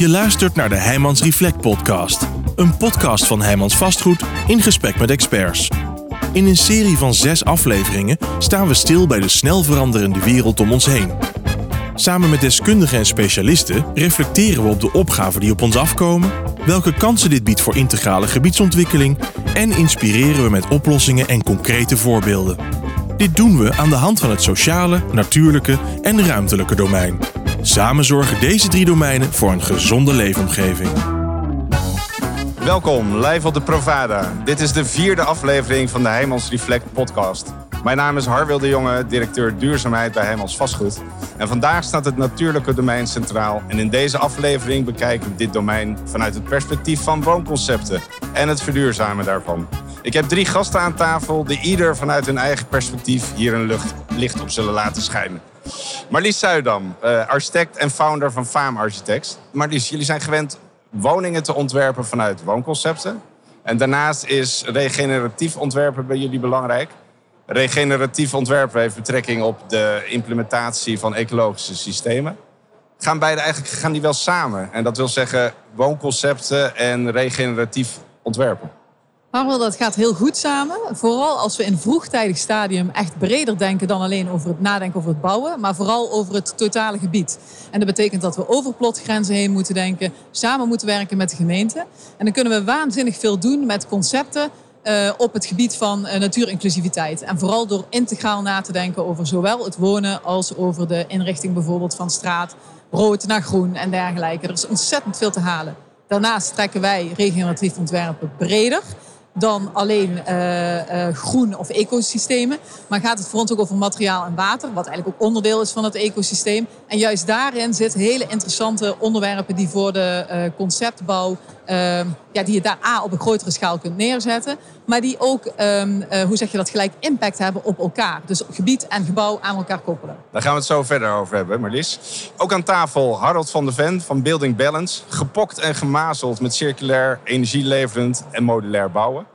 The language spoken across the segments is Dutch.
Je luistert naar de Heijmans Reflect podcast. Een podcast van Heijmans Vastgoed in gesprek met experts. In een serie van zes afleveringen staan we stil bij de snel veranderende wereld om ons heen. Samen met deskundigen en specialisten reflecteren we op de opgaven die op ons afkomen, welke kansen dit biedt voor integrale gebiedsontwikkeling en inspireren we met oplossingen en concrete voorbeelden. Dit doen we aan de hand van het sociale, natuurlijke en ruimtelijke domein. Samen zorgen deze drie domeinen voor een gezonde leefomgeving. Welkom, live op de Provada. Dit is de vierde aflevering van de Heijmans Reflect podcast. Mijn naam is Harwil de Jonge, directeur duurzaamheid bij Heijmans Vastgoed. En vandaag staat het natuurlijke domein centraal. En in deze aflevering bekijken we dit domein vanuit het perspectief van woonconcepten en het verduurzamen daarvan. Ik heb drie gasten aan tafel die ieder vanuit hun eigen perspectief hier een lucht, licht op zullen laten schijnen. Marlies Zuidam, eh, architect en founder van Faam Architects. Marlies, jullie zijn gewend woningen te ontwerpen vanuit woonconcepten. En daarnaast is regeneratief ontwerpen bij jullie belangrijk. Regeneratief ontwerpen heeft betrekking op de implementatie van ecologische systemen. Gaan beide eigenlijk gaan die wel samen? En dat wil zeggen woonconcepten en regeneratief ontwerpen. Harwel, dat gaat heel goed samen. Vooral als we in vroegtijdig stadium echt breder denken dan alleen over het nadenken over het bouwen, maar vooral over het totale gebied. En dat betekent dat we over plotgrenzen heen moeten denken, samen moeten werken met de gemeente. En dan kunnen we waanzinnig veel doen met concepten uh, op het gebied van uh, natuurinclusiviteit. En vooral door integraal na te denken over zowel het wonen als over de inrichting bijvoorbeeld van straat, rood naar groen en dergelijke. Er is ontzettend veel te halen. Daarnaast trekken wij regeneratief ontwerpen breder dan alleen uh, groen of ecosystemen. Maar gaat het voor ons ook over materiaal en water, wat eigenlijk ook onderdeel is van het ecosysteem. En juist daarin zitten hele interessante onderwerpen die voor de conceptbouw, ja, die je daar A op een grotere schaal kunt neerzetten. Maar die ook, um, hoe zeg je dat, gelijk impact hebben op elkaar. Dus gebied en gebouw aan elkaar koppelen. Daar gaan we het zo verder over hebben, Marlies. Ook aan tafel Harold van de Ven van Building Balance. Gepokt en gemazeld met circulair, energieleverend en modulair bouwen.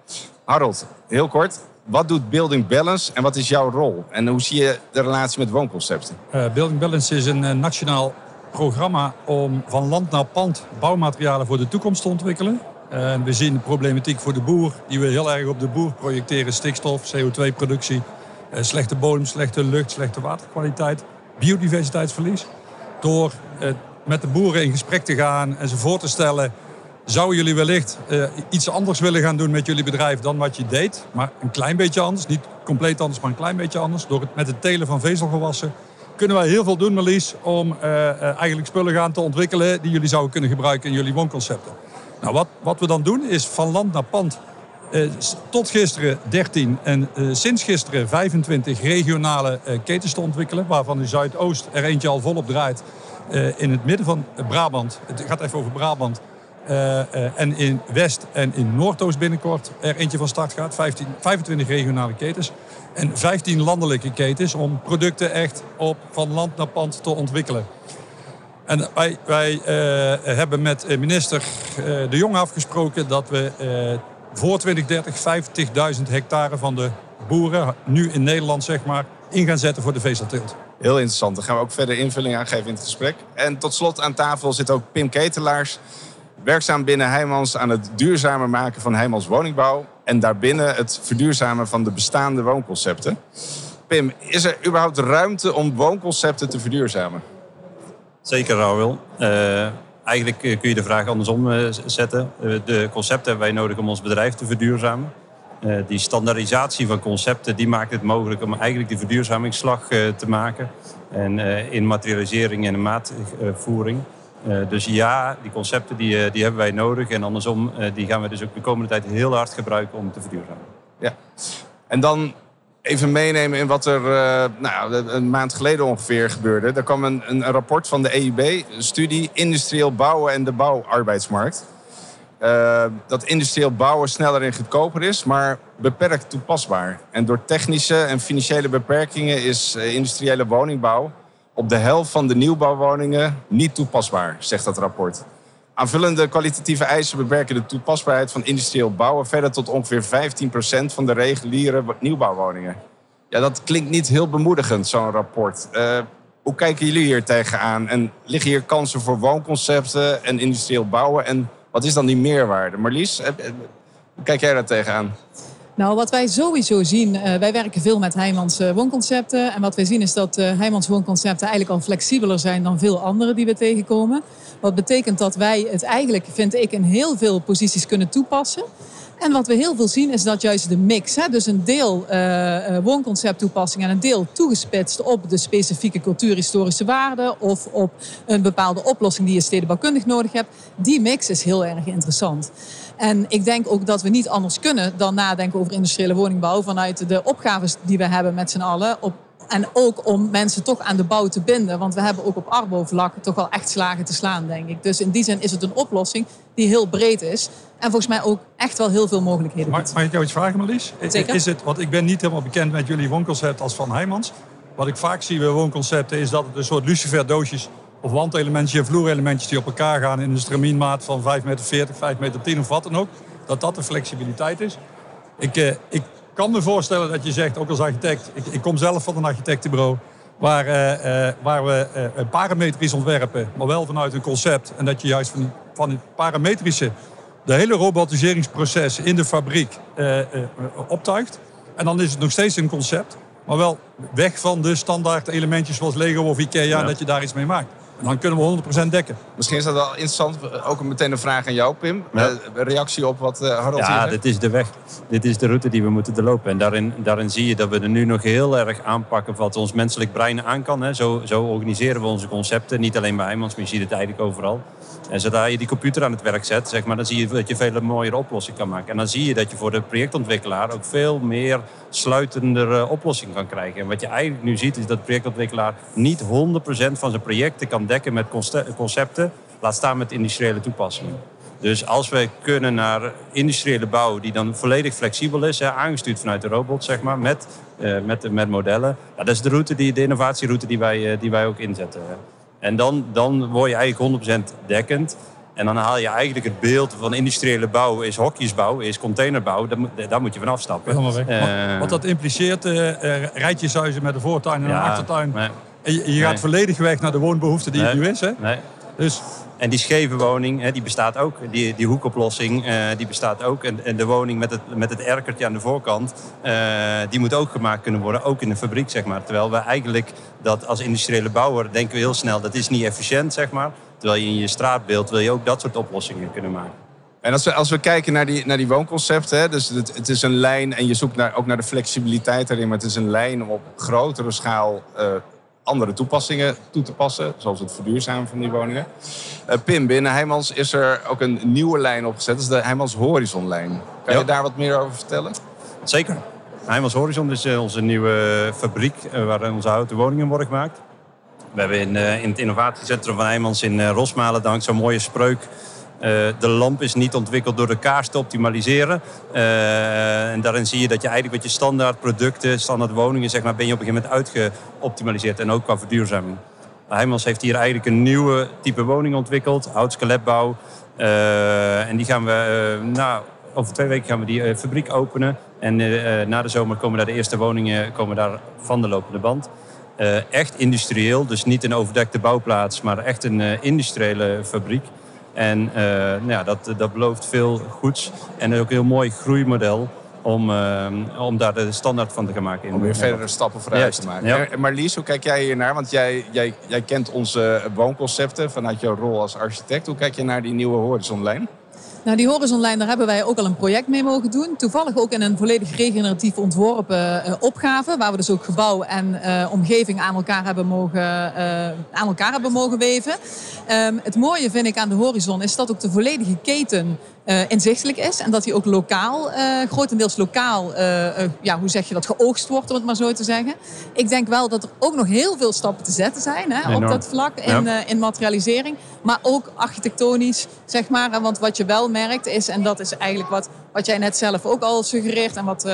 Harold, heel kort. Wat doet Building Balance en wat is jouw rol? En hoe zie je de relatie met woonconcepten? Uh, Building Balance is een uh, nationaal programma om van land naar pand bouwmaterialen voor de toekomst te ontwikkelen. Uh, we zien de problematiek voor de boer, die we heel erg op de boer projecteren. Stikstof, CO2-productie, slechte bodem, slechte lucht, slechte waterkwaliteit, biodiversiteitsverlies. Door met de boeren in gesprek te gaan en ze voor te stellen Zouden jullie wellicht uh, iets anders willen gaan doen met jullie bedrijf dan wat je deed? Maar een klein beetje anders. Niet compleet anders, maar een klein beetje anders. Door het met het telen van vezelgewassen kunnen wij heel veel doen, Marlies, om uh, uh, eigenlijk spullen gaan te ontwikkelen die jullie zouden kunnen gebruiken in jullie woonconcepten. Nou, wat, wat we dan doen is van land naar pand tot gisteren 13 en sinds gisteren 25 regionale ketens te ontwikkelen. Waarvan in Zuidoost er eentje al volop draait. in het midden van Brabant, het gaat even over Brabant, en in West- en in Noordoost binnenkort er eentje van start gaat. 15, 25 regionale ketens. En 15 landelijke ketens om producten echt op, van land naar pand te ontwikkelen. En wij, wij uh, hebben met minister De Jong afgesproken dat we voor 2030 50.000 hectare van de boeren, nu in Nederland zeg maar, in gaan zetten voor de vezelteelt. Heel interessant. Daar gaan we ook verder invulling aan geven in het gesprek. En tot slot aan tafel zit ook Pim Ketelaars werkzaam binnen Heijmans aan het duurzamer maken van Heijmans woningbouw. En daarbinnen het verduurzamen van de bestaande woonconcepten. Pim, is er überhaupt ruimte om woonconcepten te verduurzamen? Zeker, Raul. Uh, eigenlijk kun je de vraag andersom uh, zetten. Uh, de concepten hebben wij nodig om ons bedrijf te verduurzamen. die standaardisatie van concepten die maakt het mogelijk om eigenlijk die verduurzamingsslag te maken. En in materialisering en in maatvoering. Uh, dus ja, die concepten die, uh, die hebben wij nodig. En andersom, uh, die gaan we dus ook de komende tijd heel hard gebruiken om te verduurzamen. Ja. En dan even meenemen in wat er nou, een maand geleden ongeveer gebeurde. Er kwam een, een rapport van de EIB, een studie Industrieel Bouwen en de Bouwarbeidsmarkt. dat industrieel bouwen sneller en goedkoper is, maar beperkt toepasbaar. En door technische en financiële beperkingen is industriële woningbouw op de helft van de nieuwbouwwoningen niet toepasbaar, zegt dat rapport. Aanvullende kwalitatieve eisen beperken de toepasbaarheid van industrieel bouwen verder tot ongeveer 15% van de reguliere nieuwbouwwoningen. Ja, dat klinkt niet heel bemoedigend, zo'n rapport. Uh, Hoe kijken jullie hier tegenaan? En liggen hier kansen voor woonconcepten en industrieel bouwen? En wat is dan die meerwaarde? Marlies, hoe kijk jij daar tegenaan? Nou, wat wij sowieso zien, uh, wij werken veel met Heijmans uh, woonconcepten. En wat wij zien is dat uh, Heijmans woonconcepten eigenlijk al flexibeler zijn dan veel andere die we tegenkomen. Wat betekent dat wij het eigenlijk, vind ik, in heel veel posities kunnen toepassen. En wat we heel veel zien is dat juist de mix, hè, dus een deel uh, woonconcept toepassing en een deel toegespitst op de specifieke cultuurhistorische waarden of op een bepaalde oplossing die je stedenbouwkundig nodig hebt, die mix is heel erg interessant. En ik denk ook dat we niet anders kunnen dan nadenken over industriële woningbouw vanuit de opgaves die we hebben met z'n allen op en ook om mensen toch aan de bouw te binden. Want we hebben ook op Arbo-vlak toch wel echt slagen te slaan, denk ik. Dus in die zin is het een oplossing die heel breed is. En volgens mij ook echt wel heel veel mogelijkheden Mag, mag ik jou iets vragen, Marlies? Zeker. Is het, want ik ben niet helemaal bekend met jullie woonconcept als Van Heijmans. Wat ik vaak zie bij woonconcepten is dat het een soort luciferdoosjes of wandelementjes en vloerelementjes die op elkaar gaan in een stramienmaat van 5,40 meter, 5,10 meter 10 of wat dan ook. Dat dat de flexibiliteit is. Ik, eh, ik kan me voorstellen dat je zegt, ook als architect, ik, ik kom zelf van een architectenbureau, waar, uh, uh, waar we uh, parametrisch ontwerpen, maar wel vanuit een concept. En dat je juist van, van het parametrische de hele robotiseringsproces in de fabriek optuigt. En dan is het nog steeds een concept, maar wel weg van de standaard elementjes zoals Lego of Ikea, ja. dat je daar iets mee maakt. En dan kunnen we 100% dekken. Misschien is dat wel interessant. Ook meteen een vraag aan jou, Pim. Ja. Uh, reactie op wat uh, Harold Ja, dit is de weg. Dit is de route die we moeten doorlopen. En daarin, daarin zie je dat we er nu nog heel erg aanpakken wat ons menselijk brein aan kan. Hè. Zo, zo organiseren we onze concepten. Niet alleen bij Heijmans, maar je ziet het eigenlijk overal. En zodra je die computer aan het werk zet, zeg maar, dan zie je dat je veel mooiere oplossingen kan maken. En dan zie je dat je voor de projectontwikkelaar ook veel meer sluitendere oplossing kan krijgen. En wat je eigenlijk nu ziet, is dat de projectontwikkelaar niet 100% van zijn projecten kan dekken met concepten, laat staan met industriële toepassingen. Dus als we kunnen naar industriële bouw die dan volledig flexibel is, hè, aangestuurd vanuit de robot, zeg maar, met, uh, met, met modellen. Ja, dat is de route, die, de innovatieroute die wij, uh, die wij ook inzetten. En dan, dan word je eigenlijk 100% dekkend. En dan haal je eigenlijk het beeld van industriële bouw is hokjesbouw, is containerbouw. Daar, daar moet je van afstappen. Uh, wat dat impliceert, uh, rijtjeshuizen met een voortuin en ja, een achtertuin. En je, je gaat volledig weg naar de woonbehoefte die nee, het nu is. Hè? Nee. Dus en die scheve woning, hè, die bestaat ook. Die, die hoekoplossing, uh, die bestaat ook. En, en, de woning met het, met het erkertje aan de voorkant, uh, die moet ook gemaakt kunnen worden. Ook in de fabriek, zeg maar. Terwijl we eigenlijk dat als industriële bouwer denken we heel snel... dat is niet efficiënt, zeg maar. Terwijl je in je straatbeeld wil je ook dat soort oplossingen kunnen maken. En als we, als we kijken naar die, naar die woonconcepten, hè, dus het, het is een lijn en je zoekt naar, ook naar de flexibiliteit erin, maar het is een lijn om op grotere schaal uh, andere toepassingen toe te passen, zoals het verduurzamen van die woningen. Uh, Pim, binnen Heijmans is er ook een nieuwe lijn opgezet, dat is de Heijmans Horizonlijn. Kan ja. je daar wat meer over vertellen? Zeker. Heijmans Horizon is uh, onze nieuwe fabriek uh, waar onze houten woningen worden gemaakt. We hebben in, in het innovatiecentrum van Heijmans in Rosmalen dank zo'n mooie spreuk de lamp is niet ontwikkeld door de kaars te optimaliseren. Uh, en daarin zie je dat je eigenlijk wat je standaard producten, standaard woningen, zeg maar, ben je op een gegeven moment uitgeoptimaliseerd. En ook qua verduurzaming. Heijmans heeft hier eigenlijk een nieuwe type woning ontwikkeld, houtskeletbouw. Uh, en die gaan we, nou, over twee weken gaan we die fabriek openen. En na de zomer komen daar de eerste woningen komen daar van de lopende band. echt industrieel, dus niet een overdekte bouwplaats, maar echt een industriële fabriek. En uh, nou ja, dat, dat belooft veel goeds. En ook een heel mooi groeimodel om, uh, om daar de standaard van te gaan maken. Om weer verdere stappen vooruit Juist, te maken. Ja. Marlies, hoe kijk jij hier naar? Want jij, jij, jij kent onze woonconcepten vanuit jouw rol als architect. Hoe kijk je naar die nieuwe horizonlijn? Nou, die horizonlijn, daar hebben wij ook al een project mee mogen doen. Toevallig ook in een volledig regeneratief ontworpen uh, opgave. Waar we dus ook gebouw en uh, omgeving aan elkaar hebben mogen, uh, aan elkaar hebben mogen weven. Um, het mooie vind ik aan de horizon is dat ook de volledige keten uh, inzichtelijk is. En dat die ook lokaal, uh, grotendeels lokaal, uh, ja, hoe zeg je dat, geoogst wordt, om het maar zo te zeggen. Ik denk wel dat er ook nog heel veel stappen te zetten zijn hè, op dat vlak in, ja. in materialisering. Maar ook architectonisch, zeg maar. Want wat je wel is, en dat is eigenlijk wat, wat jij net zelf ook al suggereert en wat,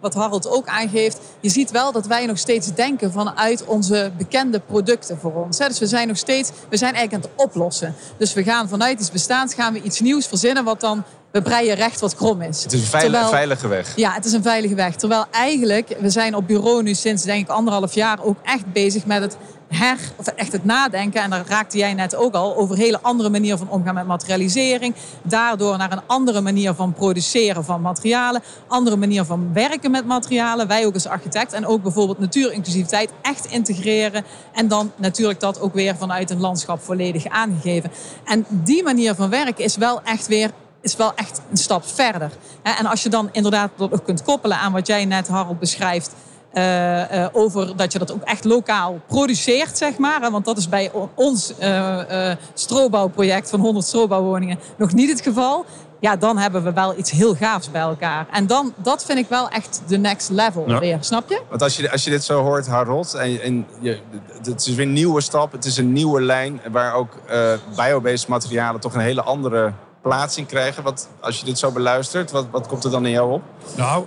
wat Harold ook aangeeft. Je ziet wel dat wij nog steeds denken vanuit onze bekende producten voor ons. Hè. Dus we zijn nog steeds, we zijn eigenlijk aan het oplossen. Dus we gaan vanuit iets bestaans, gaan we iets nieuws verzinnen wat dan we breien recht wat krom is. Het is een veilige, Terwijl- veilige weg. Ja, het is een veilige weg. Terwijl eigenlijk, we zijn op bureau nu sinds denk ik anderhalf jaar ook echt bezig met het her, of echt het nadenken. En daar raakte jij net ook al over een hele andere manier van omgaan met materialisering. Daardoor naar een andere manier van produceren van materialen. Andere manier van werken met materialen. Wij ook als architect. En ook bijvoorbeeld natuurinclusiviteit echt integreren. En dan natuurlijk dat ook weer vanuit een landschap volledig aangegeven. En die manier van werken is wel echt weer is wel echt een stap verder. En als je dan inderdaad dat ook kunt koppelen aan wat jij net, Harold, beschrijft. Eh, eh, over dat je dat ook echt lokaal produceert, zeg maar. hè, Want dat is bij ons eh, eh, strobouwproject van 100 strobouwwoningen nog niet het geval. Ja, dan hebben we wel iets heel gaafs bij elkaar. En dan, dat vind ik wel echt de next level Ja. weer, snap je? Want als je, als je dit zo hoort, Harold, en, je- en je, het is weer een nieuwe stap, het is een nieuwe lijn waar ook eh biobased materialen toch een hele andere plaats in krijgen. Wat, als je dit zo beluistert, wat, wat komt er dan in jou op? Nou,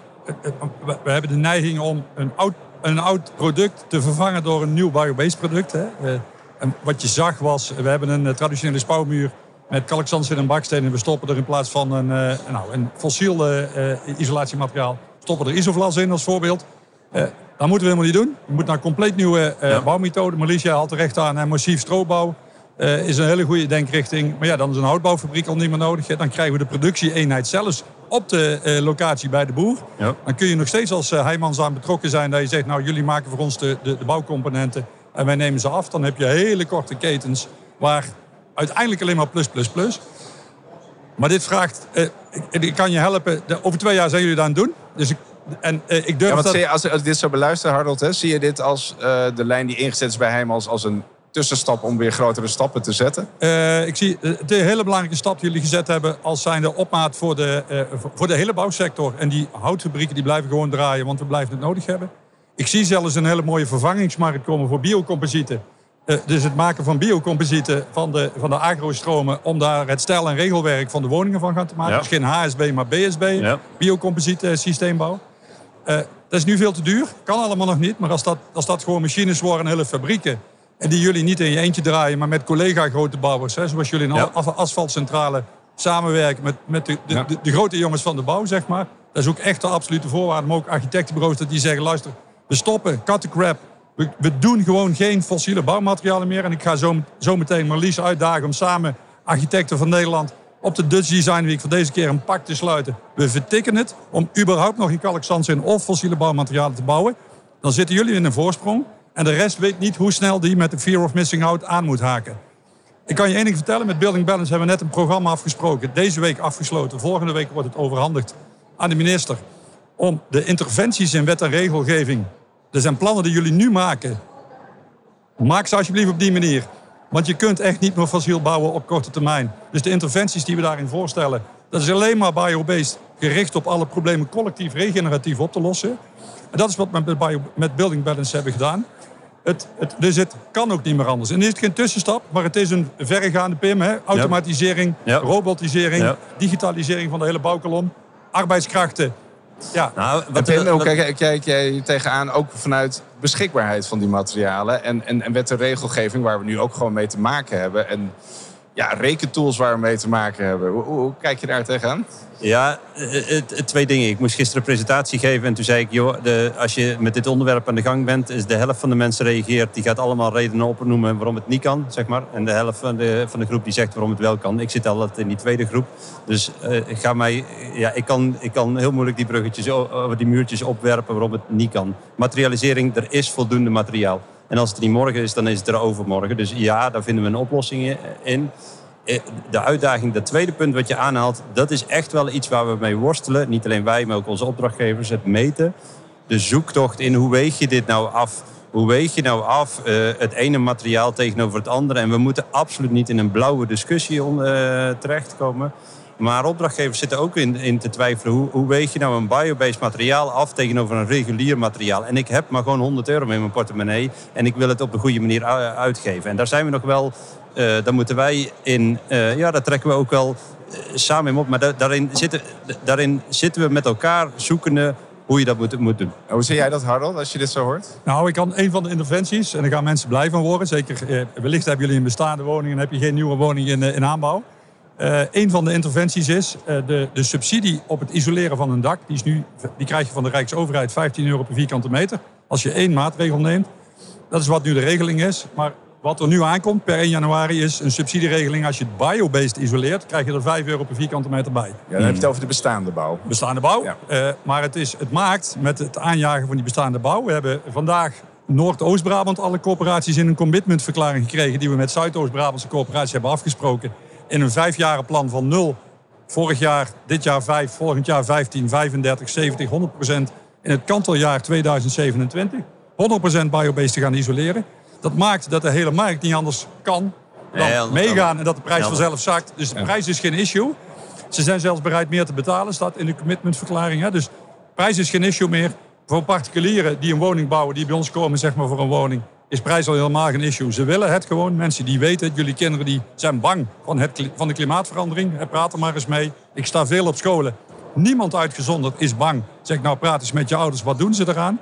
we- we hebben de neiging om een oud, een oud product te vervangen door een nieuw biobased product. Hè. Eh, En wat je zag was, we hebben een eh, traditionele spouwmuur met kalkzandsteen en baksteen. En we stoppen er in plaats van een, eh, nou, een fossiel eh, eh, isolatiemateriaal, stoppen er isovlas in als voorbeeld. Eh, dat moeten we helemaal niet doen. Je moet naar een compleet nieuwe eh, Ja. bouwmethode. Jij haalt terecht aan, massief stroopbouw. eh, is een hele goede denkrichting. Maar ja, dan is een houtbouwfabriek al niet meer nodig. Dan krijgen we de productieeenheid zelfs op de eh, locatie bij de boer. Ja. Dan kun je nog steeds als eh, Heijmans aan betrokken zijn. Dat je zegt, nou jullie maken voor ons de, de, de bouwcomponenten. En wij nemen ze af. Dan heb je hele korte ketens waar uiteindelijk alleen maar plus, plus, plus. Maar dit vraagt, eh, ik, ik kan je helpen. De- over twee jaar zijn jullie dat aan het doen. Dus ik, en eh, ik durf Ja, want dat... zie je, als, als ik dit zo beluister, Harold, hè, zie je dit als de lijn die ingezet is bij hem als, als een tussenstap om weer grotere stappen te zetten? Eh, ik zie eh, de hele belangrijke stap die jullie gezet hebben als zijnde opmaat voor de, eh, voor- de hele bouwsector. En die houtfabrieken die blijven gewoon draaien, want we blijven het nodig hebben. Ik zie zelfs een hele mooie vervangingsmarkt komen voor biocomposieten. Eh, dus het maken van biocomposieten van de, van de agrostromen om daar het stijl- en regelwerk van de woningen van gaan te maken. Ja. Dus geen HSB, maar BSB, Ja. biocomposiet systeembouw. Eh, dat is nu veel te duur, kan allemaal nog niet. Maar als dat, als dat gewoon machines worden, hele fabrieken... en die jullie niet in je eentje draaien, maar met collega-grote bouwers... Hè, zoals jullie in Ja. een asfaltcentrale samenwerken met, met de, de, Ja. de, de grote jongens van de bouw, zeg maar. Dat is ook echt de absolute voorwaarde. Maar ook architectenbureaus dat die zeggen, luister, we stoppen, cut the crap. We, we doen gewoon geen fossiele bouwmaterialen meer. En ik ga zo, zo meteen Marlies uitdagen om samen architecten van Nederland op de Dutch Design Week voor deze keer een pak te sluiten. We vertikken het om überhaupt nog in kalkzandsteen of fossiele bouwmaterialen te bouwen. Dan zitten jullie in een voorsprong. En de rest weet niet hoe snel die met de fear of missing out aan moet haken. Ik kan je één ding vertellen. Met Building Balance hebben we net een programma afgesproken. Deze week afgesloten. Volgende week wordt het overhandigd aan de minister. Om de interventies in wet en regelgeving. Er zijn plannen die jullie nu maken. Maak ze alsjeblieft op die manier. Want je kunt echt niet meer fossiel bouwen op korte termijn. Dus de interventies die we daarin voorstellen. Dat is alleen maar biobased. Gericht op alle problemen collectief regeneratief op te lossen. En dat is wat we met, Building Balance hebben gedaan. Het, het, dus het kan ook niet meer anders. En het is geen tussenstap, maar het is een verregaande PIM. Hè? Automatisering, Ja. robotisering, Ja. digitalisering van de hele bouwkolom. Arbeidskrachten. Ja, Nou, En wat, Pim, hoe kijk, kijk jij tegenaan, ook vanuit beschikbaarheid van die materialen en, en, en wet en regelgeving waar we nu ook gewoon mee te maken hebben en ja, rekentools waar we mee te maken hebben. Hoe, kijk je daar tegenaan? Ja, eh, het, het- twee dingen. Ik moest gisteren een presentatie geven en toen zei ik... joh, de, als je met dit onderwerp aan de gang bent... is de helft van de mensen reageert, die gaat allemaal redenen opnoemen waarom het niet kan, zeg maar. En de helft van de, van de groep die zegt waarom het wel kan. Ik zit altijd in die tweede groep. Dus eh, ga mij, ja, ik, kan, ik kan heel moeilijk die bruggetjes, over die muurtjes opwerpen waarom het niet kan. Materialisering, er is voldoende materiaal. En als het niet morgen is, dan is het er overmorgen. Dus ja, daar vinden we een oplossing in. Eh, de uitdaging, dat tweede punt wat je aanhaalt, dat is echt wel iets waar we mee worstelen. Niet alleen wij, maar ook onze opdrachtgevers. Het meten. De zoektocht in hoe weeg je dit nou af? Hoe weeg je nou af eh, het ene materiaal tegenover het andere? En we moeten absoluut niet in een blauwe discussie eh, terechtkomen. Maar opdrachtgevers zitten ook in, in te twijfelen. Hoe, hoe weeg je nou een biobased materiaal af tegenover een regulier materiaal? En ik heb maar gewoon 100 euro in mijn portemonnee. En ik wil het op de goede manier uitgeven. En daar zijn we nog wel... eh daar moeten wij in... eh, ja, daar trekken we ook wel eh, samen in op. Maar da- daarin, zitten, daarin zitten we met elkaar zoekende hoe je dat moet, moet doen. Hoe zie jij dat, Harold, als je dit zo hoort? Nou, ik kan een van de interventies, en daar gaan mensen blij van worden. Zeker, wellicht hebben jullie een bestaande woning en heb je geen nieuwe woning in, in aanbouw. Uh, een van de interventies is uh, de, de subsidie op het isoleren van een dak. Die, is nu, die krijg je van de Rijksoverheid 15 euro per vierkante meter. Als je één maatregel neemt. Dat is wat nu de regeling is. Maar wat er nu aankomt per 1 januari is een subsidieregeling. Als je het biobased isoleert, krijg je er 5 euro per vierkante meter bij. Ja, dan heb je het over de bestaande bouw. Bestaande bouw. Ja. Uh, maar het, is, het maakt met het aanjagen van die bestaande bouw. We hebben vandaag Noord-Oost-Brabant alle corporaties in een commitmentverklaring gekregen. Die we met Zuidoost-Brabantse corporaties hebben afgesproken. In een vijfjaren plan van 0. Vorig jaar, dit jaar 5, volgend jaar 15, 35, 70, 100 procent. In het kanteljaar 2027. 100 procent biobased te gaan isoleren. Dat maakt dat de hele markt niet anders kan dan meegaan en dat de prijs vanzelf zakt. Dus de prijs is geen issue. Ze zijn zelfs bereid meer te betalen, staat in de commitmentverklaring. Hè. Dus prijs is geen issue meer. Voor particulieren die een woning bouwen, die bij ons komen zeg maar, voor een woning, is prijs al helemaal geen issue. Ze willen het gewoon. Mensen die weten het. Jullie kinderen die zijn bang van, het, van de klimaatverandering. Praat er maar eens mee. Ik sta veel op scholen. Niemand uitgezonderd is bang. Zeg nou, praat eens met je ouders. Wat doen ze eraan?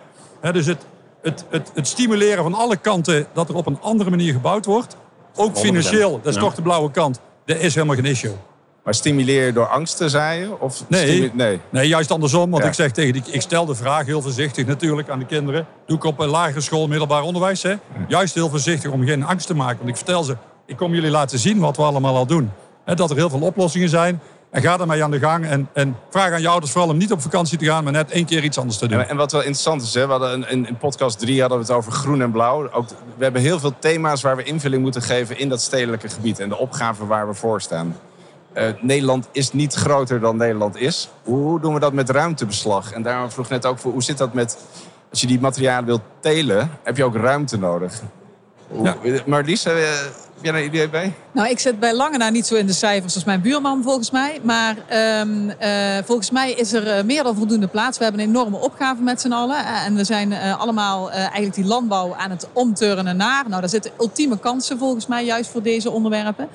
dus het, het, het, het stimuleren van alle kanten dat er op een andere manier gebouwd wordt. Ook financieel, dat is toch de blauwe kant. Dat is helemaal geen issue. Maar stimuleer je door angsten, zei je? Of nee, nee. nee, juist andersom. Want ik zeg tegen die, ik stel de vraag heel voorzichtig natuurlijk aan de kinderen. Doe ik op een lagere school, middelbaar onderwijs. Hè? Juist heel voorzichtig om geen angst te maken. Want ik vertel ze, ik kom jullie laten zien wat we allemaal al doen. Dat er heel veel oplossingen zijn. En ga ermee aan de gang. En, en vraag aan je ouders vooral om niet op vakantie te gaan, maar net één keer iets anders te doen. En, en wat wel interessant is, hè, we hadden in, in podcast 3 hadden we het over groen en blauw. Ook, we hebben heel veel thema's waar we invulling moeten geven in dat stedelijke gebied. En de opgaven waar we voor staan. Uh, Nederland is niet groter dan Nederland is. Hoe doen we dat met ruimtebeslag? En daarom vroeg net ook, voor, hoe zit dat met... Als je die materialen wilt telen, heb je ook ruimte nodig. Hoe, ja. Marlies, heb jij een idee bij? Nou, ik zit bij lange na niet zo in de cijfers als mijn buurman volgens mij. Maar um, uh, volgens mij is er uh, meer dan voldoende plaats. We hebben een enorme opgave met z'n allen. Uh, en we zijn allemaal eigenlijk die landbouw aan het omturnen naar. Nou, daar zitten ultieme kansen volgens mij juist voor deze onderwerpen.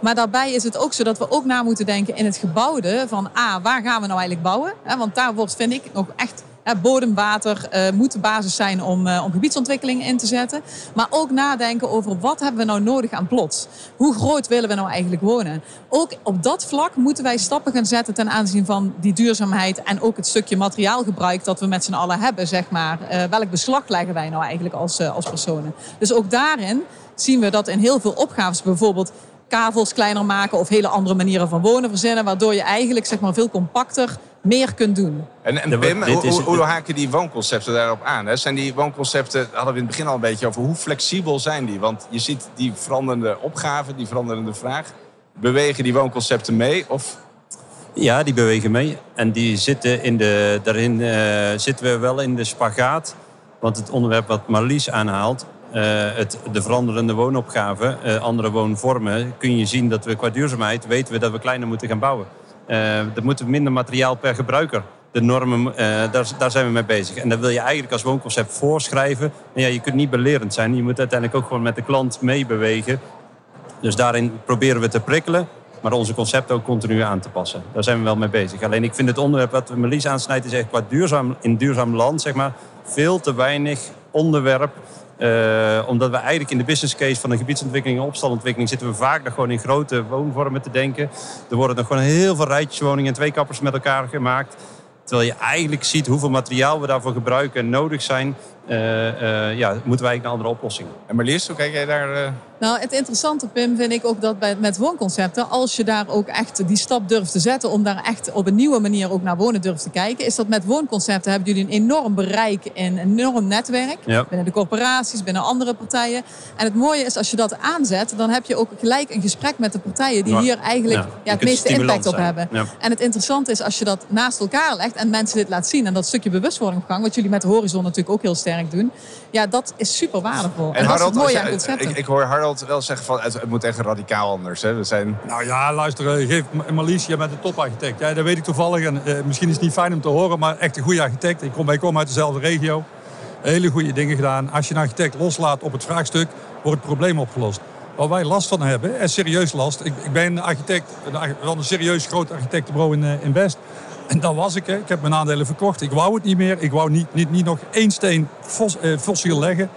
Maar daarbij is het ook zo dat we ook na moeten denken in het gebouwde. Van A, waar gaan we nou eigenlijk bouwen? Want daar wordt, vind ik, nog echt bodemwater uh, moet de basis zijn om, uh, om gebiedsontwikkeling in te zetten. Maar ook nadenken over wat hebben we nou nodig aan plots. Hoe groot willen we nou eigenlijk wonen? Ook op dat vlak moeten wij stappen gaan zetten ten aanzien van die duurzaamheid. En ook het stukje materiaalgebruik dat we met z'n allen hebben, zeg maar. Welk beslag leggen wij nou eigenlijk als, als personen? Dus ook daarin zien we dat in heel veel opgaves bijvoorbeeld kavels kleiner maken of hele andere manieren van wonen verzinnen. Waardoor je eigenlijk zeg maar, veel compacter meer kunt doen. En, en Pim, hoe, hoe, hoe, haken die woonconcepten daarop aan? Hè? Zijn die woonconcepten, hadden we in het begin al een beetje over, hoe flexibel zijn die? Want je ziet die veranderende opgaven, die veranderende vraag. Bewegen die woonconcepten mee? Of ja, die bewegen mee. En die zitten in de, daarin uh, zitten we wel in de spagaat. Want het onderwerp wat Marlies aanhaalt, uh, het, de veranderende woonopgave, uh, andere woonvormen, kun je zien dat we qua duurzaamheid weten we dat we kleiner moeten gaan bouwen. Uh, er moet minder materiaal per gebruiker. De normen, daar, daar, zijn we mee bezig. En dat wil je eigenlijk als woonconcept voorschrijven. En ja, je kunt niet belerend zijn. Je moet uiteindelijk ook gewoon met de klant meebewegen. Dus daarin proberen we te prikkelen. Maar onze concepten ook continu aan te passen. Daar zijn we wel mee bezig. Alleen ik vind het onderwerp wat Melis aansnijdt... is echt qua duurzaam, in duurzaam land, zeg maar... veel te weinig onderwerp uh, omdat we eigenlijk in de business case van een gebiedsontwikkeling en opstalontwikkeling zitten we vaak nog gewoon in grote woonvormen te denken. Er worden nog gewoon heel veel rijtjeswoningen en twee kappers met elkaar gemaakt. Terwijl je eigenlijk ziet hoeveel materiaal we daarvoor gebruiken en nodig zijn. Uh, uh, ja, moeten wij naar andere oplossingen. En Marlies, hoe kijk jij daar? Nou, het interessante, Pim, vind ik ook dat bij, met woonconcepten, als je daar ook echt die stap durft te zetten om daar echt op een nieuwe manier ook naar wonen durft te kijken, is dat met woonconcepten hebben jullie een enorm bereik en een enorm netwerk binnen de corporaties, binnen andere partijen. En het mooie is, als je dat aanzet, dan heb je ook gelijk een gesprek met de partijen die hier eigenlijk ja, het meeste impact op hebben. En het interessante is, als je dat naast elkaar legt en mensen dit laat zien en dat stukje bewustwording op gang, wat jullie met de horizon natuurlijk ook heel sterk doen, ja, dat is super waardevol. En, dat is het mooie aan concepten. Ik, ik hoor Harold wel zeggen van het, het moet echt radicaal anders. Hè? We zijn... Nou ja, luister, eh, geef Marlies, je bent een toparchitect. Ja, dat weet ik toevallig. En, uh, misschien is het niet fijn om te horen, maar echt een goede architect. Ik kom, wij komen uit dezelfde regio. Hele goede dingen gedaan. Als je een architect loslaat op het vraagstuk, wordt het probleem opgelost. Waar wij last van hebben, en serieus last. Ik, ik ben een architect, een, een serieus groot architectenbureau in, uh, in Best. En dat was ik. Hè. Ik heb mijn aandelen verkocht. Ik wou het niet meer. Ik wou niet, niet, niet nog één steen fos, uh, fossiel leggen.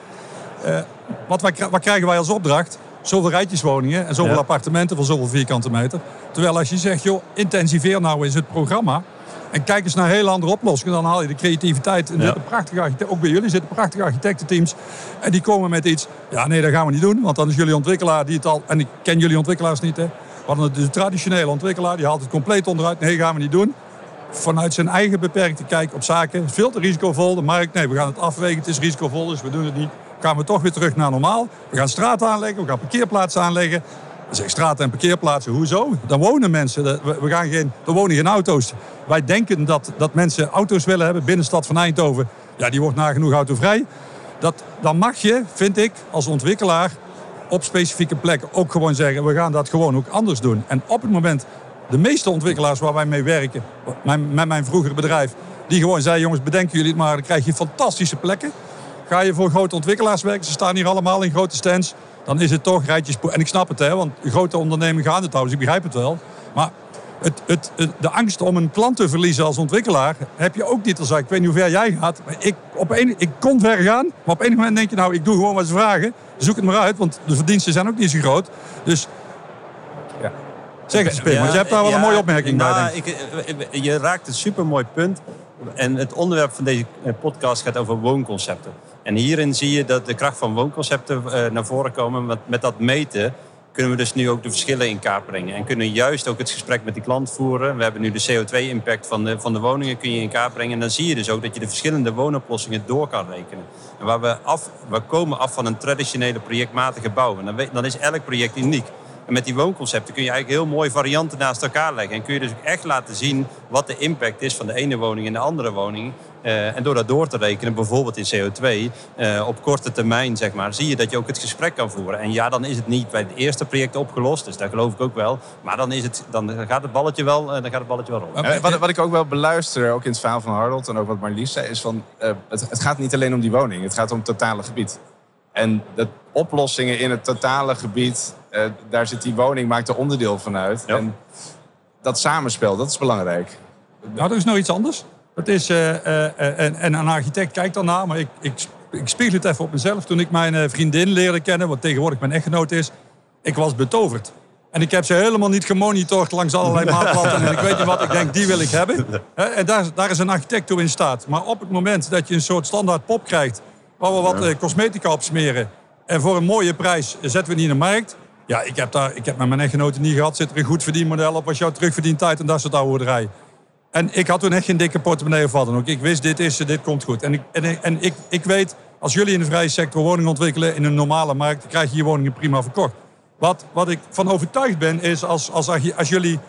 Uh, wat, wij, wat krijgen wij als opdracht? zoveel rijtjeswoningen en zoveel Ja. appartementen van zoveel vierkante meter. Terwijl als je zegt, joh, intensiveer nou eens het programma. En kijk eens naar hele andere oplossingen. Dan haal je de creativiteit. En Ja. prachtige architecten, ook bij jullie zitten prachtige architectenteams. En die komen met iets. Ja, nee, dat gaan we niet doen. Want dan is jullie ontwikkelaar die het al. En ik ken jullie ontwikkelaars niet. Hè. We hadden de traditionele ontwikkelaar. Die haalt het compleet onderuit. Nee, gaan we niet doen. Vanuit zijn eigen beperkte kijk op zaken. Veel te risicovol. De markt, nee, we gaan het afwegen. Het is risicovol, dus we doen het niet. Gaan we toch weer terug naar normaal. We gaan straten aanleggen. We gaan parkeerplaatsen aanleggen. Dan zeg straten en parkeerplaatsen, hoezo? Dan wonen mensen. We gaan geen, er wonen geen auto's. Wij denken dat, dat mensen auto's willen hebben. Binnenstad van Eindhoven, ja, die wordt nagenoeg autovrij. Dat, dan mag je, vind ik, als ontwikkelaar op specifieke plekken ook gewoon zeggen... we gaan dat gewoon ook anders doen. En op het moment, de meeste ontwikkelaars waar wij mee werken... met mijn vroegere bedrijf, die gewoon zeiden... jongens, bedenken jullie het maar, dan krijg je fantastische plekken. Ga je voor grote ontwikkelaars werken, ze staan hier allemaal in grote stands... dan is het toch rijtjes... En ik snap het, hè, want grote ondernemingen gaan het dus ik begrijp het wel. Maar het, het, de angst om een klant te verliezen als ontwikkelaar heb je ook niet. Als ik weet niet hoe ver jij gaat. Maar ik, op een, ik kon ver gaan, maar op enig moment denk je nou, ik doe gewoon wat ze vragen. Zoek het maar uit, want de verdiensten zijn ook niet zo groot. Dus. Zeg het, Pim, want je hebt daar wel een mooie opmerking bij. nou, denk ik. eh, je raakt een supermooi punt. En het onderwerp van deze eh, podcast gaat over woonconcepten. En hierin zie je dat de kracht van woonconcepten eh, naar voren komen. Want met dat meten kunnen we dus nu ook de verschillen in kaart brengen. En kunnen juist ook het gesprek met die klant voeren. We hebben nu de CO2-impact van de, van de woningen kun je in kaart brengen. En dan zie je dus ook dat je de verschillende woonoplossingen door kan rekenen. En waar we, af, we komen af van een traditionele projectmatige bouw. En dan, dan is elk project uniek. En met die woonconcepten kun je eigenlijk heel mooi varianten naast elkaar leggen. En kun je dus ook echt laten zien wat de impact is van de ene woning in de andere woning. Eh, en door dat door te rekenen, bijvoorbeeld in CO2, eh, op korte termijn, zeg maar, zie je dat je ook het gesprek kan voeren. En ja, dan is het niet bij het eerste project opgelost, dus dat geloof ik ook wel. Maar dan, is het, dan gaat het balletje wel, eh, dan gaat het balletje wel rollen. En wat, wat ik ook wel beluister, ook in het verhaal van Harold en ook wat Marlies zei, is van eh, het, het gaat niet alleen om die woning, het gaat om het totale gebied. En de oplossingen in het totale gebied, eh, daar zit die woning, maakt er onderdeel van uit. Ja. En dat samenspel, dat is belangrijk. Nou, er is nog iets anders. Het is, eh, eh, en, en een architect kijkt daarna, maar ik, ik, ik spiegel het even op mezelf. Toen ik mijn vriendin leerde kennen, wat tegenwoordig mijn echtgenoot is, ik was betoverd. En ik heb ze helemaal niet gemonitord langs allerlei maatplatten. En ik weet niet wat, ik denk, die wil ik hebben. En daar, daar is een architect toe in staat. Maar op het moment dat je een soort standaard pop krijgt... waar we wat cosmetica op smeren... en voor een mooie prijs zetten we die in de markt... Ja, ik heb, daar, ik heb met mijn echtgenoten niet gehad. Zit er een goed verdienmodel op? Was jouw terugverdientijd en dat soort ouderij? En ik had toen echt geen dikke portemonnee of wat dan ook. Ik wist, dit is, dit komt goed. En, ik, en, en ik, ik weet, als jullie in de vrije sector woningen ontwikkelen... in een normale markt, dan krijg je je woningen prima verkocht. Wat, wat ik van overtuigd ben, is als, als, als jullie